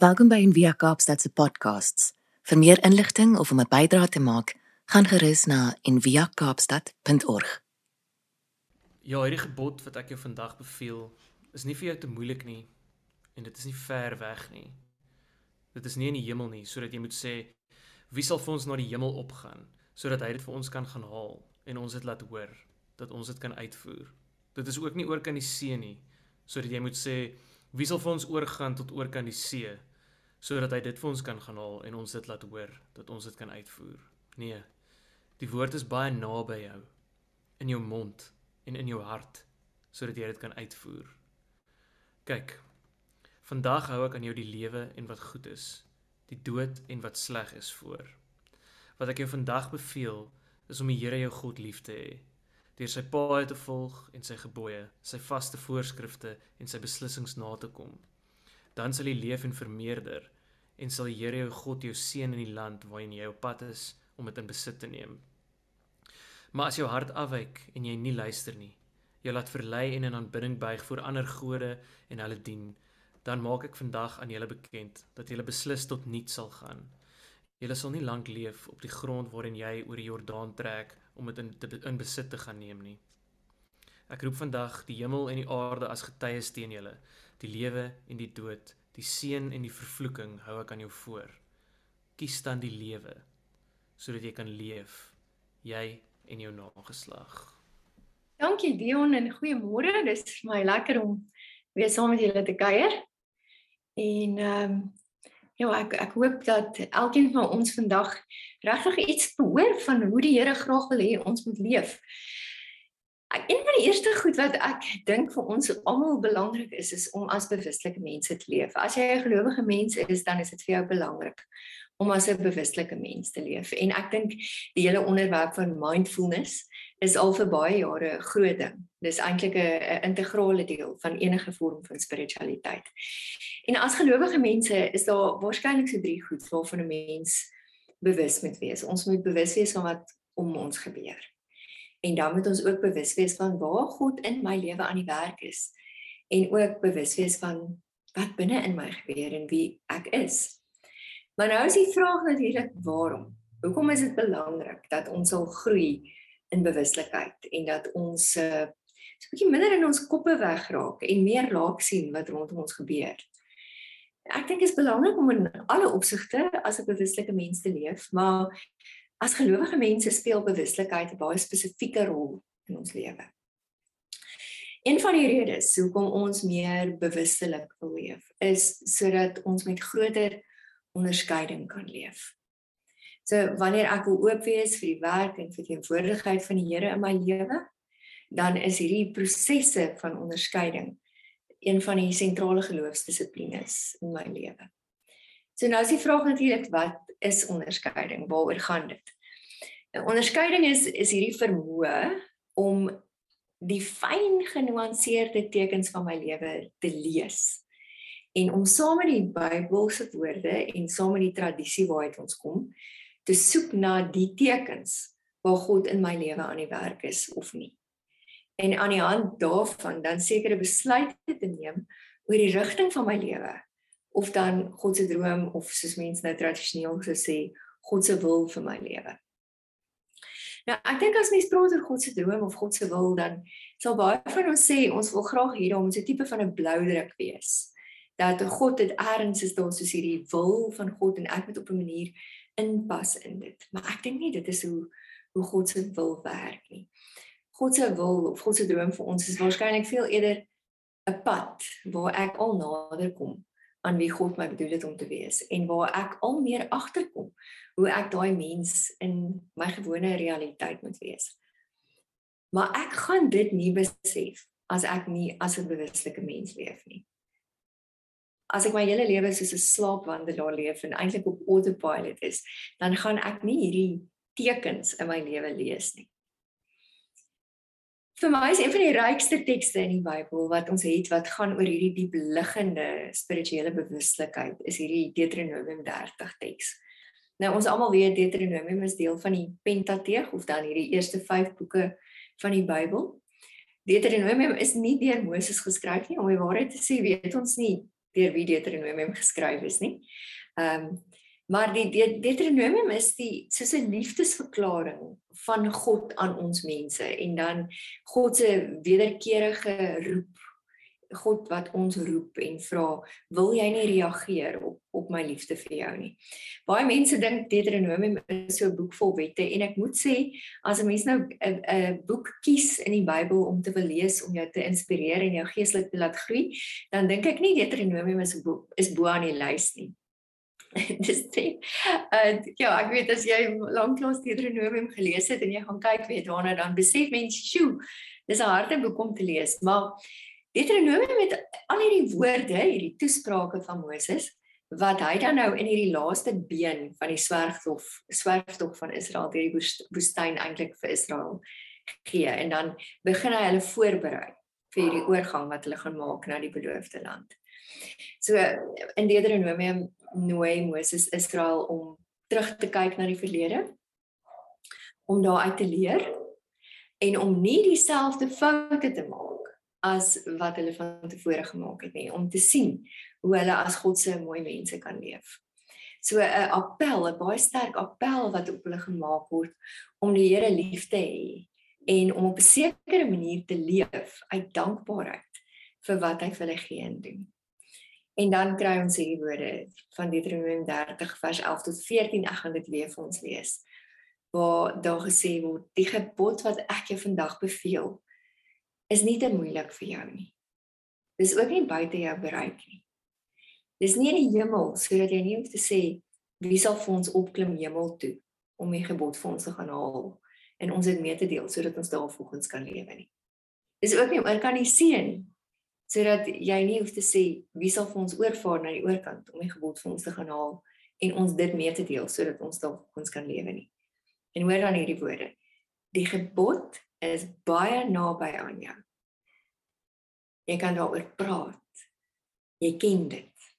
Welkom by Envia Kaapstad se podcasts. Vir meer inligting of om 'n bydrae te maak, gaan gerus na enviakaapstad.org. Ja, hierdie gebod wat ek jou vandag beveel, is nie vir jou te moeilik nie en dit is nie ver weg nie. Dit is nie in die hemel nie, sodat jy moet sê wie sal vir ons na die hemel opgaan sodat hy dit vir ons kan gaan haal en ons dit laat hoor dat ons dit kan uitvoer. Dit is ook nie oor kan die see nie, sodat jy moet sê wie sal vir ons oorgaan tot oor kan die see sodat hy dit vir ons kan gaan haal en ons dit laat hoor dat ons dit kan uitvoer. Nee. Die woord is baie naby jou in jou mond en in jou hart sodat jy dit kan uitvoer. Kyk. Vandag hou ek aan jou die lewe en wat goed is, die dood en wat sleg is voor. Wat ek jou vandag beveel is om die Here jou God lief te hê deur sy paaie te volg en sy gebooie, sy vaste voorskrifte en sy beslissings na te kom dan sal jy leef en vermeerder en sal die Here jou God jou seën in die land waarin jy op pad is om dit in besit te neem. Maar as jou hart afwyk en jy nie luister nie, jy laat verlei en in aanbidding buig voor ander gode en hulle dien, dan maak ek vandag aan julle bekend dat julle beslis tot niet sal gaan. Julle sal nie lank leef op die grond waarin jy oor die Jordaan trek om dit in, in besit te gaan neem nie. Ek roep vandag die hemel en die aarde as getuies teen julle die lewe en die dood, die seën en die vervloeking hou ek aan jou voor. Kies dan die lewe sodat jy kan leef, jy en jou nageslag. Dankie Dion en goeiemôre. Dis vir my lekker om weer saam met julle te kuier. En ehm um, ja, ek ek hoop dat elkeen van ons vandag regtig iets hoor van hoe die Here graag wil hê ons moet leef. Een van die eerste goed wat ek dink vir ons almal belangrik is is om as bewustelike mense te leef. As jy 'n gelowige mens is, dan is dit vir jou belangrik om as 'n bewustelike mens te leef. En ek dink die hele onderwerp van mindfulness is al vir baie jare 'n groot ding. Dis eintlik 'n integrale deel van enige vorm van spiritualiteit. En as gelowige mense is daar waarskynlik so drie goed waarvan 'n mens bewus moet wees. Ons moet bewus wees van wat om ons gebeur. En dan moet ons ook bewus wees van waar God in my lewe aan die werk is en ook bewus wees van wat binne in my gebeur en wie ek is. Maar nou is die vraag natuurlik waarom? Hoekom is dit belangrik dat ons sal groei in bewuslikheid en dat ons uh, so 'n bietjie minder in ons koppe wegraak en meer raak sien wat rondom ons gebeur? Ek dink dit is belangrik om in alle opsigte as 'n bewuslike mens te leef, maar As gelowige mense speel bewuslikheid 'n baie spesifieke rol in ons lewe. Een van die redes hoekom ons meer bewustelik wil leef, is sodat ons met groter onderskeiding kan leef. So wanneer ek wil oop wees vir die werk en vir die teenwoordigheid van die Here in my lewe, dan is hierdie prosesse van onderskeiding een van die sentrale geloofsdissiplines in my lewe. So nou is die vraag natuurlik wat is onderskeiding? Waaroor gaan dit? 'n Onderskeiding is is hierdie vermoë om die fyn genuanceerde tekens van my lewe te lees en om saam met die Bybelse woorde en saam met die tradisie waaruit ons kom te soek na die tekens waar God in my lewe aan die werk is of nie. En aan die hand daarvan dan sekere besluite te neem oor die rigting van my lewe of dan God se droom of soos mense nou tradisioneel gesê God se wil vir my lewe. Nou ek dink as mens praat oor God se droom of God se wil dan sal baie van ons sê ons wil graag hê daar moet 'n tipe van 'n blou druk wees. Dat God dit eers is daar soos hierdie wil van God en ek moet op 'n manier inpas in dit. Maar ek dink nie dit is hoe hoe God se wil werk nie. God se wil of God se droom vir ons is waarskynlik veel eerder 'n pad waar ek al nader kom aan wie God my bedoel het om te wees en waar ek al meer agterkom hoe ek daai mens in my gewone realiteit moet wees. Maar ek gaan dit nie besef as ek nie as 'n bewuslike mens leef nie. As ek my hele lewe soos 'n slaapwandelaar leef en eintlik op autopilot is, dan gaan ek nie hierdie tekens in my lewe lees nie vir my is een van die rykste tekste in die Bybel wat ons het wat gaan oor hierdie diep liggende spirituele bewuslikheid is hierdie Deuteronomium 30 teks. Nou ons almal weet Deuteronomium is deel van die Pentateeg of dan hierdie eerste 5 boeke van die Bybel. Deuteronomium is nie deur Moses geskryf nie, om die waarheid te sê, weet ons nie deur wie Deuteronomium geskryf is nie. Ehm um, maar die, Deuteronomium is die soos 'n liefdesverklaring van God aan ons mense en dan God se wederkerige roep God wat ons roep en vra, wil jy nie reageer op op my liefde vir jou nie. Baie mense dink Deuteronomium is so 'n boek vol wette en ek moet sê as 'n mens nou 'n 'n boek kies in die Bybel om te wil lees om jou te inspireer en jou geestelik te laat groei, dan dink ek nie Deuteronomium is bo is bo aan die lys nie. dis dit. Uh ja, ek weet as jy lanklaas Deuteronomium gelees het en jy gaan kyk weet daarna dan besef mens, "Sjoe, dis 'n harde boek om te lees." Maar Deuteronomium met al hierdie woorde, hierdie toesprake van Moses wat hy dan nou in hierdie laaste been van die swerftog swerftog van Israel deur die woestyn eintlik vir Israel gee en dan begin hy hulle voorberei vir hierdie oorgang wat hulle gaan maak na die beloofde land. So in Deuteronomium nooi Moses Israel om terug te kyk na die verlede om daaruit te leer en om nie dieselfde foute te maak as wat hulle van tevore gemaak het nie om te sien hoe hulle as God se mooi mense kan leef. So 'n appel, 'n baie sterk appel wat op hulle gemaak word om die Here lief te hê en om op 'n sekere manier te leef uit dankbaarheid vir wat hy vir hulle gee en doen. En dan kry ons hierdie woorde van Deuteronomium 30 vers 11 tot 14. Ek gaan dit weer vir ons lees. Waar daar gesê word: "Die gebod wat ek jou vandag beveel, is nie te moeilik vir jou nie. Dis ook nie buite jou bereik nie. Dis nie in die hemel sodat jy nie hoef te sê wie sal vir ons opklim hemel toe om die gebod vir ons te gaan haal en ons dit mee te deel sodat ons daar volgens kan lewe nie. Dis ook nie oor kan die seën sodat jy nie hoef te sê wie sal vir ons oorvaar na die oorkant om die gebod vir ons te gaan haal en ons dit mee te deel sodat ons daar volgens kan lewe nie. En hoor dan hierdie woorde. Die gebod is baie naby aan jou. Jy kan daaroor praat. Jy ken dit.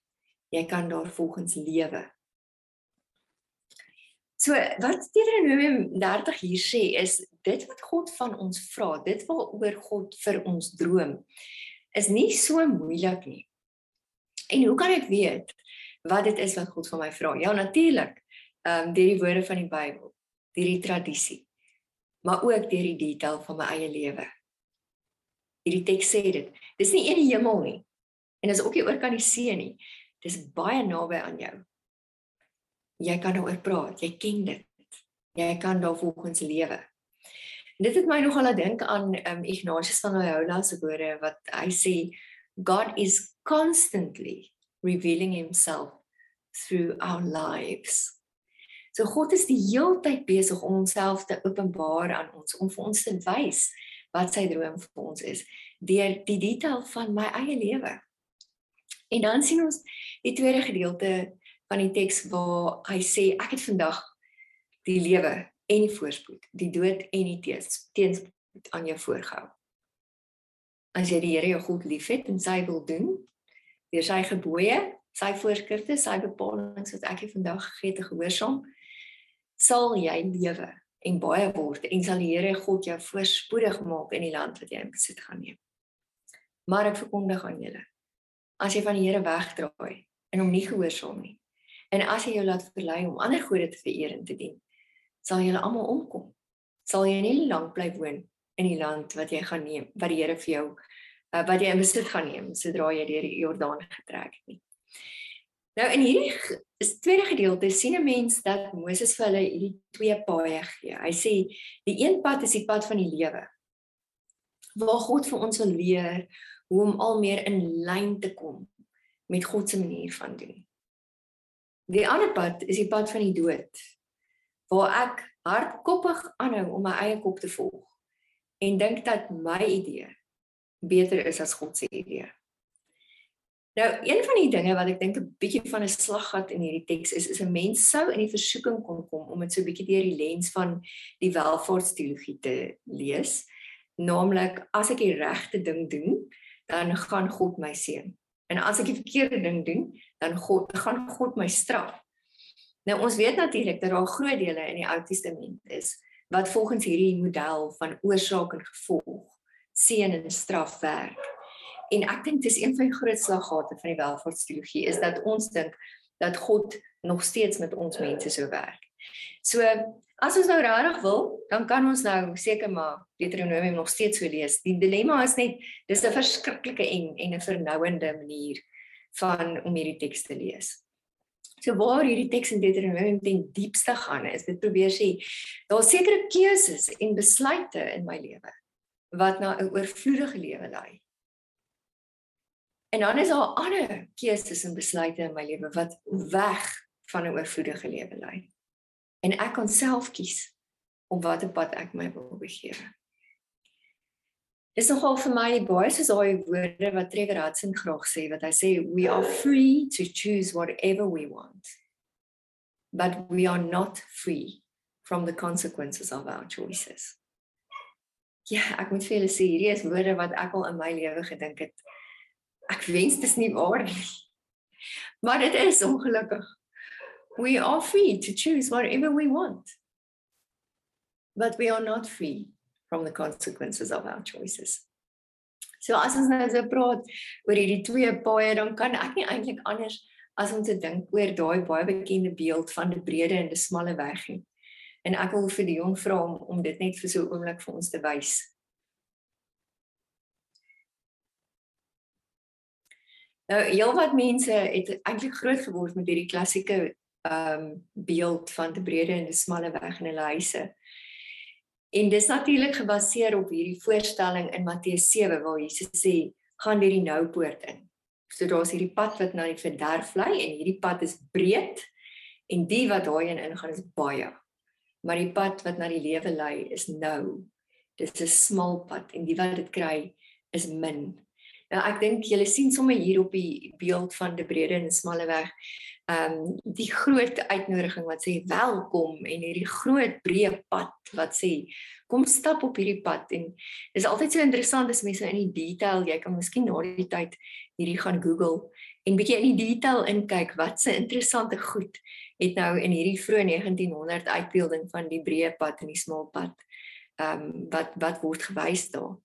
Jy kan daar volgens lewe. So wat Deuteronomium 30 hier sê is dit wat God van ons vra, dit waaroor God vir ons droom, is nie so moeilik nie. En hoe kan ek weet wat dit is wat God van my vra? Ja, natuurlik. Ehm um, deur die woorde van die Bybel, deur die tradisie maar ook deur die detail van my eie lewe. Hierdie teks sê dit. Dis nie die hemel nie. En dis ook nie oor kan die see nie. Dis baie naby aan jou. Jy kan daaroor praat, jy ken dit. Jy kan daar volgens lewe. Dit het my nogal laat dink aan um, Ignatius van Loyola se woorde wat hy sê God is constantly revealing himself through our lives. So God is die heeltyd besig om homself te openbaar aan ons, om vir ons te wys wat sy droom vir ons is deur die detail van my eie lewe. En dan sien ons die tweede gedeelte van die teks waar hy sê ek het vandag die lewe en die voorspoed, die dood en die teenspoed aan jou voorgehou. As jy die Here jou God liefhet en sy wil doen, deur sy gebooie, sy voorskrifte, sy bepalinge wat ek jou vandag gegee het te gehoorsaam, sal jy lewe en baie word en sal die Here God jou voorspoedig maak in die land wat jy in besit gaan neem. Maar ek verkondig aan julle, as jy van die Here wegdraai en hom nie gehoorsaam nie, en as hy jou laat verlei om ander gode te vereer en te dien, sal julle almal omkom. Sal jy nie lank bly woon in die land wat jy gaan neem, wat die Here vir jou uh, wat jy in besit gaan neem sodra jy deur die Jordaan getrek het nie. Nou in hierdie is tweede gedeelte sien 'n mens dat Moses vir hulle hierdie twee paaie gee. Hy sê die een pad is die pad van die lewe. Waar God vir ons wil leer hoe om al meer in lyn te kom met God se manier van doen. Die ander pad is die pad van die dood. Waar ek hardkoppig aanhou om my eie kop te volg en dink dat my idee beter is as God se idee. Nou, een van die dinge wat ek dink 'n bietjie van 'n slaggat in hierdie teks is, is 'n mens sou in die versoeking kon kom om dit so 'n bietjie deur die lens van die welvaartsteologie te lees. Naamlik, as ek die regte ding doen, dan gaan God my seën. En as ek die verkeerde ding doen, dan God gaan God my straf. Nou ons weet natuurlik dat daar groot dele in die Ou Testament is wat volgens hierdie model van oorsaak en gevolg, seën en straf werk. en ek dink dis een van die groot slaggate van die welvaartsteologie is dat ons dink dat God nog steeds met ons mense so werk. So as ons nou regtig wil, dan kan ons nou seker maar Deuteronomium nog steeds so lees. Die dilemma is net dis 'n verskriklike en en 'n vernouende manier van om hierdie teks te lees. So waar hierdie teks in Deuteronomium ten diepste gaan is dit probeer sê daar's sekere keuses en besluite in my lewe wat na 'n oorvloedige lewe lei. En dan is daar ander keuses en besluite in my lewe wat weg van 'n oorvloedige lewe lei. En ek kan self kies om watter pad ek my wil begewe. Dis nogal vir my baie soos daai woorde wat Trevor Hudson graag sê wat hy sê we are free to choose whatever we want. But we are not free from the consequences of our choices. Ja, ek moet vir julle sê hierdie is woorde wat ek al in my lewe gedink het ek wens dit is nie waar nie. Maar dit is ongelukkig. We are free to choose whatever we want. But we are not free from the consequences of our choices. So as ons nou so praat oor hierdie twee paaie, dan kan ek nie eintlik anders as om te dink oor daai baie bekende beeld van die brede en die smalle weg nie. En ek wil vir die jong vra om om dit net vir so 'n oomblik vir ons te wys. Nou heelwat mense het eintlik groot geword met hierdie klassieke ehm um, beeld van te brede en te smalle weg in hulle huise. En dis natuurlik gebaseer op hierdie voorstelling in Matteus 7 waar Jesus sê gaan deur die nou poort in. So daar's hierdie pad wat na die verderf lei en hierdie pad is breed en die wat daarin ingaan is baie. Maar die pad wat na die lewe lei is nou. Dit is 'n smal pad en die wat dit kry is min. Nou ek dink julle sien sommer hier op die beeld van die brede en smalle weg. Ehm um, die groot uitnodiging wat sê welkom en hierdie groot breë pad wat sê kom stap op hierdie pad en dis altyd so interessant as mense in die detail jy kan miskien na die tyd hierdie gaan Google en bietjie in die detail inkyk wat se interessante goed het nou in hierdie vroeë 1900 uitbeelding van die breë pad en die smal pad ehm um, wat wat word gewys daar.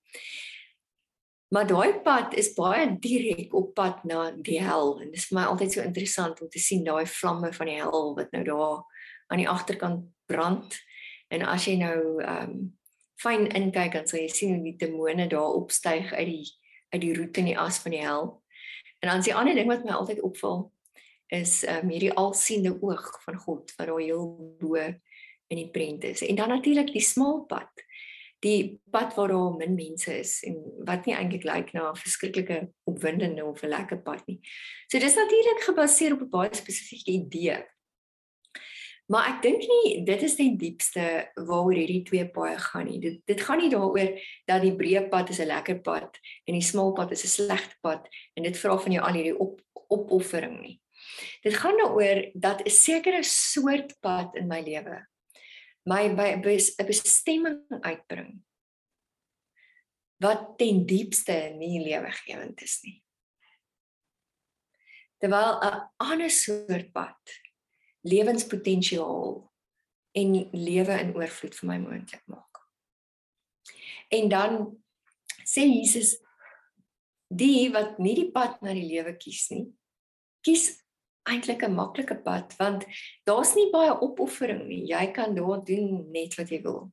Maar daai pad is baie direk op pad na die hel en dit is vir my altyd so interessant om te sien daai vlamme van die hel wat nou daar aan die agterkant brand. En as jy nou ehm um, fyn inkyk dan sal jy sien hoe die demone daar opstyg uit die uit die roete in die as van die hel. En dan is die ander ding wat my altyd opval is ehm um, hierdie alsiende oog van God wat daar heel bo in die prent is. En dan natuurlik die smal pad die pad waar daar min mense is en wat nie eintlik lyk na 'n verskriklike opwindende of 'n lekker pad nie. So dis natuurlik gebaseer op 'n baie spesifieke idee. Maar ek dink nie dit is die diepste waaroor hierdie twee paaie gaan nie. Dit dit gaan nie daaroor dat die breë pad is 'n lekker pad en die smal pad is 'n slegte pad en dit vra van jou al hierdie op opoffering nie. Dit gaan daaroor dat 'n sekere soort pad in my lewe my by 'n bestemming uitbring wat ten diepste nie lewegewend is nie. Terwyl 'n ander soort pad lewenspotensiaal en lewe in oorvloed vir my moontlik maak. En dan sê Jesus die wat nie die pad na die lewe kies nie, kies eintlik 'n maklike pad want daar's nie baie opoffering nie. Jy kan daar doen net wat jy wil.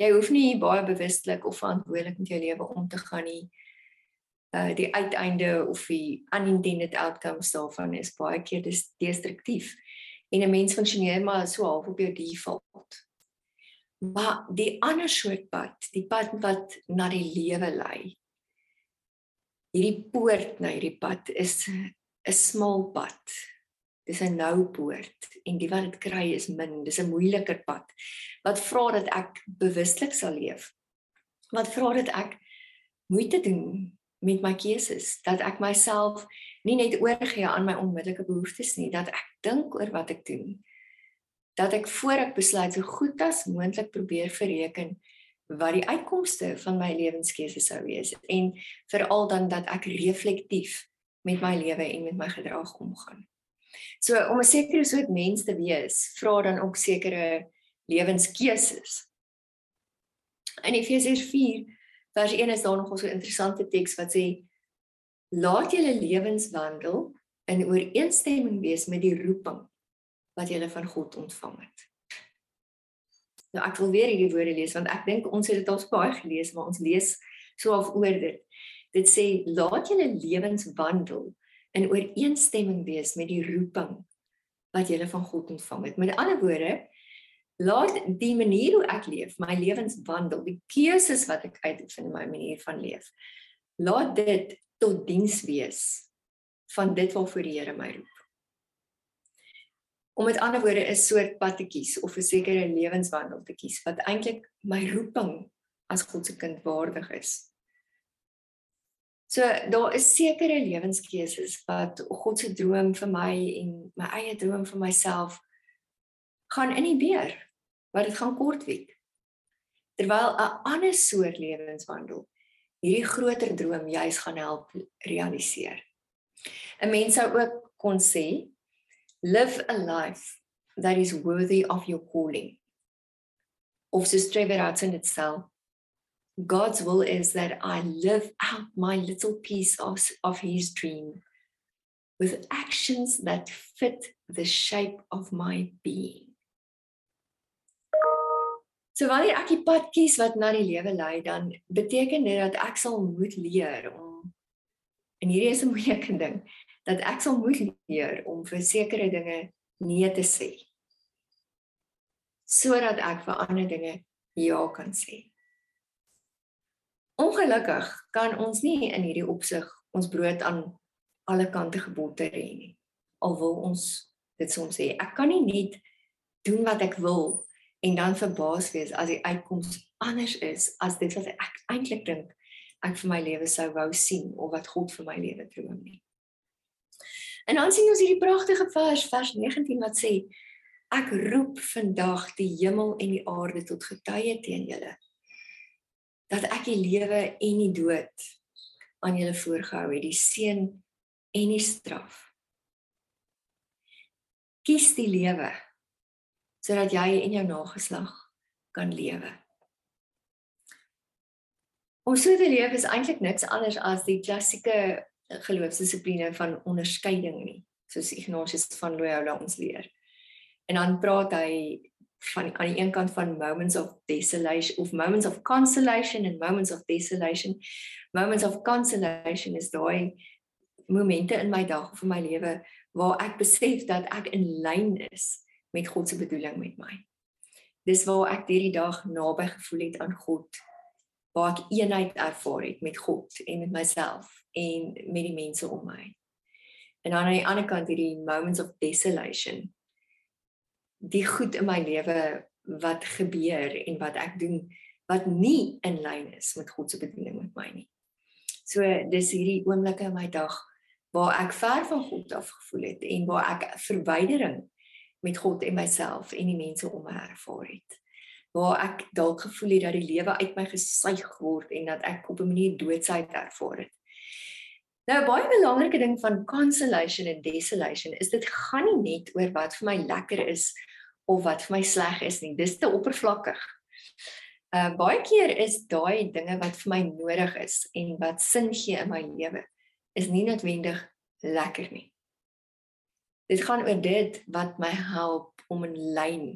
Jy hoef nie baie bewustelik of verantwoordelik met jou lewe om te gaan nie. Uh die uiteinde of die unintended outcomes daarvan is baie keer dis destruktief. En 'n mens funksioneer maar so half op jou default. Maar die ander soort pad, die pad wat na die lewe lei. Hierdie poort na hierdie pad is 'n smal pad dis 'n nou poort en die wat dit kry is min. Dis 'n moeiliker pad. Wat vra dat ek bewuslik sal leef? Wat vra dat ek moeite doen met my keuses? Dat ek myself nie net oorgee aan my onmiddellike behoeftes nie dat ek dink oor wat ek doen. Dat ek voor ek besluit so goed as moontlik probeer bereken wat die uitkomste van my lewenskeuses sou wees en veral dan dat ek reflektief met my lewe en met my gedrag omgaan. So om 'n sekere soort mens te wees, vra dan ook sekere lewenskeuses. In Efesiërs 4 vers 1 is daar nog 'n so interessante teks wat sê laat julle lewenswandel in ooreenstemming wees met die roeping wat julle van God ontvang het. Nou ek wil weer hierdie woorde lees want ek dink ons het dit al baie gelees maar ons lees so half oor dit. Dit sê laat julle lewenswandel in ooreenstemming wees met die roeping wat jy van God ontvang het. Met ander woorde, laat die manier hoe ek leef, my lewenswandel, die keuses wat ek uitoefen in my manier van leef, laat dit tot diens wees van dit waarvoor die Here my roep. Om met ander woorde 'n soort pad te kies of 'n sekere lewenswandel te kies wat eintlik my roeping as God se kind waardig is. So daar is sekere lewenskeuses wat God se droom vir my en my eie droom vir myself gaan in die beer wat dit gaan kortwiek. Terwyl 'n ander soort lewenswandel hierdie groter droom juis gaan help realiseer. 'n Mens sou ook kon sê live a life that is worthy of your calling. Of so Trevor Hudson dit sê God's will is that I live out my little piece of, of his dream with actions that fit the shape of my being. So wanneer ek die pad kies wat na die lewe lei, dan beteken dit dat ek sal moet leer om en hierdie is 'n moeilike ding, dat ek sal moet leer om vir sekere dinge nee te sê. Sodat ek vir ander dinge ja kan sê. Ongelukkig kan ons nie in hierdie opsig ons brood aan alle kante geboter hê nie. Al wil ons dit soms sê, ek kan nie net doen wat ek wil en dan verbaas wees as die uitkoms anders is as dit wat ek eintlik dink ek vir my lewe sou wou sien of wat God vir my lewe droom nie. En dan sien ons hierdie pragtige vers vers 19 wat sê ek roep vandag die hemel en die aarde tot getuie teen julle dat ek die lewe en die dood aan julle voorgehou het die seën en die straf. Kies die lewe sodat jy en jou nageslag kan lewe. Om so te leef is eintlik niks anders as die klassieke geloofsdissipline van onderskeiding nie, soos Ignatius van Loyola ons leer. En dan praat hy van aan die een kant van moments of desolation of moments of consolation and moments of desolation. Moments of consolation is daai momente in my dag of in my lewe waar ek besef dat ek in lyn is met God se bedoeling met my. Dis waar ek hierdie dag naby gevoel het aan God, waar ek eenheid ervaar het met God en met myself en met die mense om my. En aan die ander kant hierdie moments of desolation. Die goed in my lewe wat gebeur en wat ek doen wat nie in lyn is met God se bedoeling met my nie. So dis hierdie oomblikke in my dag waar ek ver van God af gevoel het en waar ek verwydering met God en myself en die mense om my ervaar het. Waar ek dalk gevoel het dat die lewe uit my gesuig word en dat ek op 'n manier doodsheid ervaar het. Nou baie belangrike ding van consolation en desolation is dit gaan nie net oor wat vir my lekker is of wat vir my sleg is nie. Dis te oppervlakkig. Uh baie keer is daai dinge wat vir my nodig is en wat sin gee in my lewe is nie noodwendig lekker nie. Dit gaan oor dit wat my help om in lyn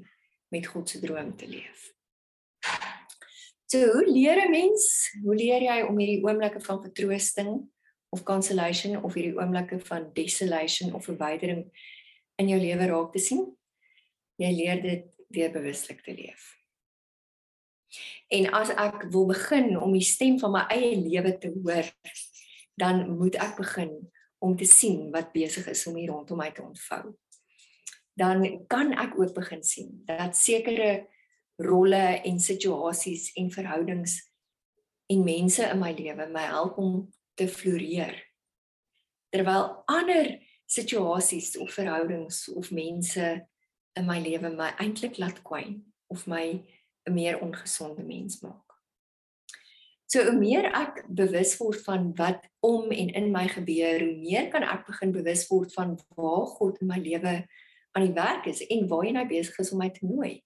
met God se droom te leef. So, hoe leer 'n mens? Hoe leer jy om hierdie oomblikke van vertroosting of consolation of hierdie oomblikke van desolation of verwydering in jou lewe raak te sien? Jy leer dit deur bewuslik te leef. En as ek wil begin om die stem van my eie lewe te hoor, dan moet ek begin om te sien wat besig is om hier rondom my te ontvou. Dan kan ek ook begin sien dat sekere rolle en situasies en verhoudings en mense in my lewe my help om te floreer. Terwyl ander situasies of verhoudings of mense in my lewe my eintlik laat kwyn of my 'n meer ongesonde mens maak. So hoe meer ek bewus word van wat om en in my gebeur, hoe meer kan ek begin bewus word van waar God in my lewe aan die werk is en waarheen hy besig is om my te nooi.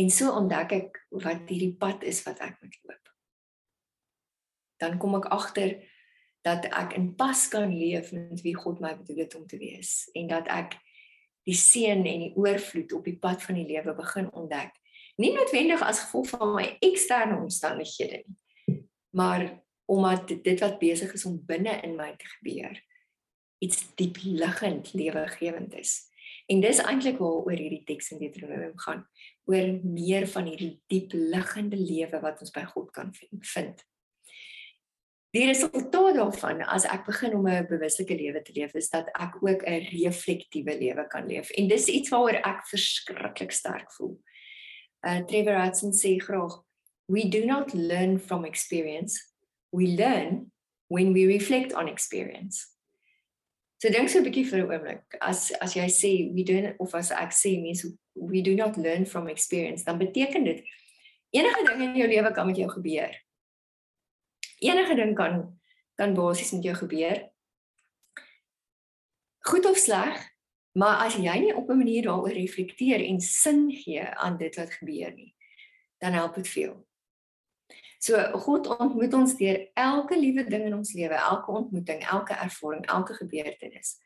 En so ontdek ek wat hierdie pad is wat ek moet loop. Dan kom ek agter dat ek in pas kan leef met wie God my bedoel het om te wees en dat ek die seën en die oorvloed op die pad van die lewe begin ontdek. Nie noodwendig as gevolg van my eksterne omstandighede nie, maar omdat dit wat besig is om binne in my te gebeur iets diep liggend lewegewend is. En dis eintlik waaroor hierdie teks in Deuteronomium gaan, oor meer van hierdie diep liggende lewe wat ons by God kan vind. Die resultaat daarvan as ek begin om 'n bewuslike lewe te leef is dat ek ook 'n reflektiewe lewe kan leef. En dis iets waaroor ek verskriklik sterk voel. Uh Trevor Hudson sê graag, "We do not learn from experience. We learn when we reflect on experience." So dink so 'n bietjie vir 'n oomblik. As as jy sê we don't of as ek sê mense we do not learn from experience, dan beteken dit enige ding in jou lewe kan met jou gebeur enige ding kan kan basies met jou gebeur. Goed of sleg, maar as jy nie op 'n manier daaroor reflekteer en sin gee aan dit wat gebeur nie, dan help dit veel. So God ontmoet ons deur elke liewe ding in ons lewe, elke ontmoeting, elke ervaring, elke gebeurtenis.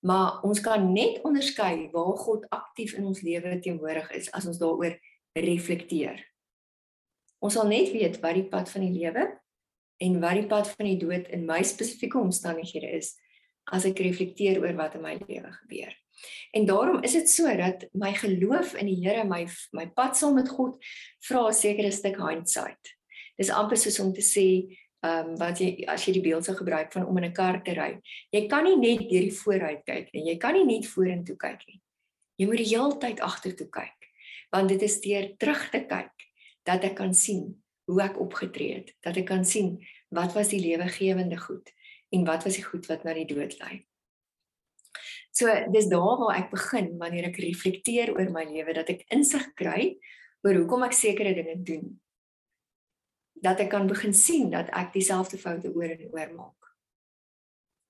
Maar ons kan net onderskei waar God aktief in ons lewe teenwoordig is as ons daaroor reflekteer. Ons sal net weet wat die pad van die lewe en wat die pad van die dood in my spesifieke omstandighede is as ek reflekteer oor wat in my lewe gebeur. En daarom is dit so dat my geloof in die Here my my pad saam met God vra 'n sekere stuk hindsight. Dis amper soos om te sê, ehm um, wat jy as jy die beeld sou gebruik van om in 'n kar te ry. Jy kan nie net deur die vooruit kyk nie. Jy kan nie net vorentoe kyk nie. Jy moet die hele tyd agtertoe kyk. Want dit is deur terug te kyk dat ek kan sien hoe ek opgetree het, dat ek kan sien wat was die lewegewende goed en wat was die goed wat na die dood lei. So dis daar waar ek begin wanneer ek reflekteer oor my lewe dat ek insig kry oor hoekom ek sekere dinge doen. Dat ek kan begin sien dat ek dieselfde foute oor en oor maak.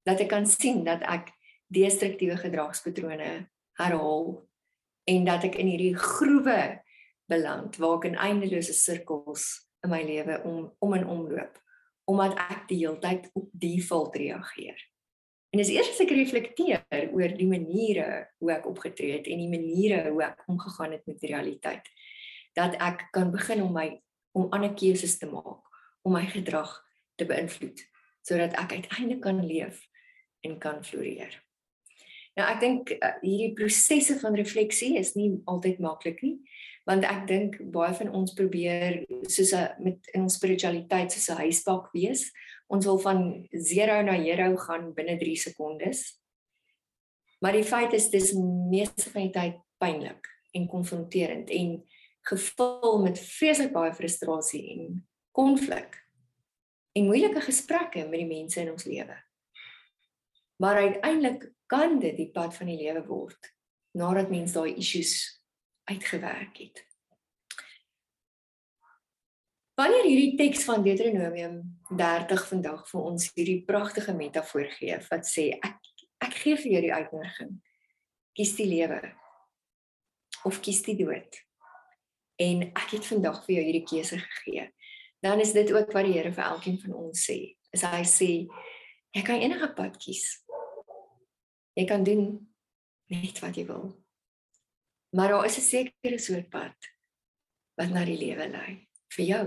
Dat ek kan sien dat ek destruktiewe gedragspatrone herhaal en dat ek in hierdie groewe beland waar ek in eindelose sirkels in my lewe om om en omloop omdat ek die hele tyd op default reageer. En dis eers as ek reflekteer oor die maniere hoe ek opgetree het en die maniere hoe ek omgegaan het met die realiteit dat ek kan begin om my om ander keuses te maak om my gedrag te beïnvloed sodat ek uiteindelik kan leef en kan floreer. Nou ek dink uh, hierdie prosesse van refleksie is nie altyd maklik nie want ek dink baie van ons probeer soos 'n met in ons spiritualiteit soos 'n huispak wees. Ons wil van 0 na hero gaan binne 3 sekondes. Maar die feit is dis meeste van die tyd pynlik en konfronterend en gevul met vreeslik baie frustrasie en konflik en moeilike gesprekke met die mense in ons lewe. Maar uiteindelik kan dit die pad van die lewe word nadat mens daai issues uitgewerk het. Wanneer hierdie teks van Deuteronomium 30 vandag vir ons hierdie pragtige metafoor gee wat sê ek ek gee vir jou die uitnodiging. Kies die lewe of kies die dood. En ek het vandag vir jou hierdie keuse gegee. Dan is dit ook wat die Here vir elkeen van ons sê. Is hy sê jy kan enige pad kies. Jy kan doen net wat jy wil. Maar daar is 'n sekere soort pad wat na die lewe lei vir jou.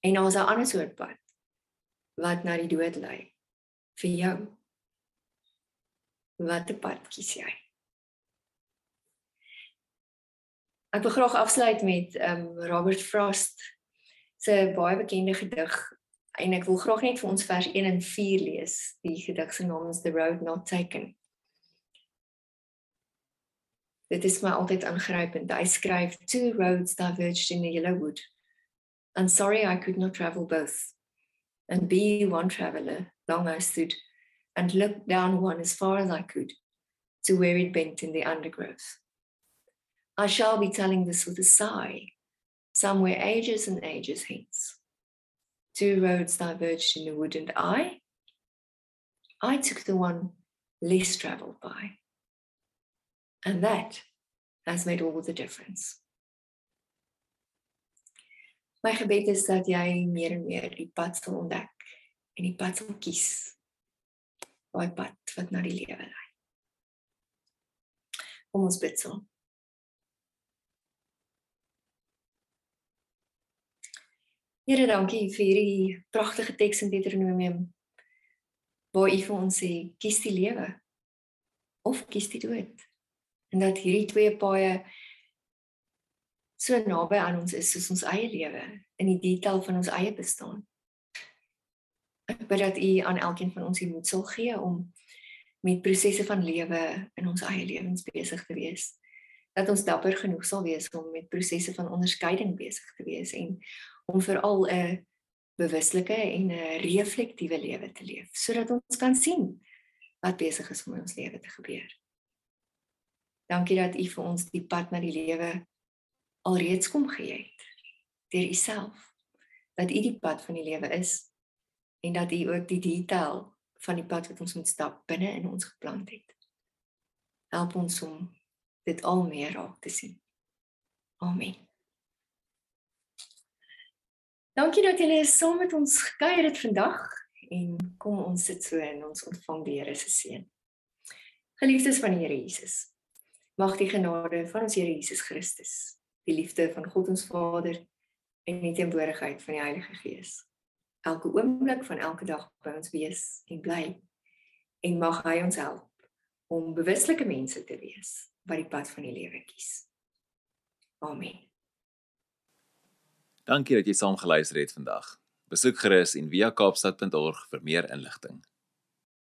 En daar is 'n ander soort pad wat na die dood lei vir jou. Watter pad kies jy? Ek wil graag afsluit met um Robert Frost se baie bekende gedig en ek wil graag net vir ons vers 1 en 4 lees. Die gedig se naam is The Road Not Taken. Dit is my altyd aangrypend. Hy skryf two roads diverged in the yellow wood. And sorry I could not travel both. And be one traveler, long I stood and looked down one as far as I could to where it bent in the undergrowth. I shall be telling this with a sigh, somewhere ages and ages hence. Two roads diverged in the wood, and I, I took the one less traveled by. And that has made all the difference. My gebed is dat jy meer en meer die pad sal ontdek en die pad sal kies. Daai pad wat na die lewe lei. Kom ons bid saam. Here, dankie vir hierdie pragtige teks in Deuteronomium waar U vir ons sê kies die lewe of kies die dood. En dat hierdie twee paaie so naby aan ons is soos ons eie lewe in die detail van ons eie bestaan. Ek bid dat U aan elkeen van ons die moed sal gee om met prosesse van lewe in ons eie lewens besig te wees. Dat ons dapper genoeg sal wees om met prosesse van onderskeiding besig te wees en om veral 'n bewuslike en 'n reflektiewe lewe te leef sodat ons kan sien wat besig is om in ons lewe te gebeur. Dankie dat U vir ons die pad na die lewe alreeds kom gee het deur U self. Dat U die pad van die lewe is en dat U ook die detail van die pad wat ons moet stap binne in ons geplant het. Help ons om dit al meer raak te sien. Amen. Dankie dat julle saam met ons gekuier het vandag en kom ons sit so en ons ontvang die Here se seën. Geliefdes van die Here Jesus. Mag die genade van ons Here Jesus Christus, die liefde van God ons Vader en die teenwoordigheid van die Heilige Gees elke oomblik van elke dag by ons wees en bly. En mag hy ons help om bewuslike mense te wees wat die pad van die lewe kies. Amen. Dankie dat jy saam geluister het vandag. Besoek gerus en via kaapstad.org vir meer inligting.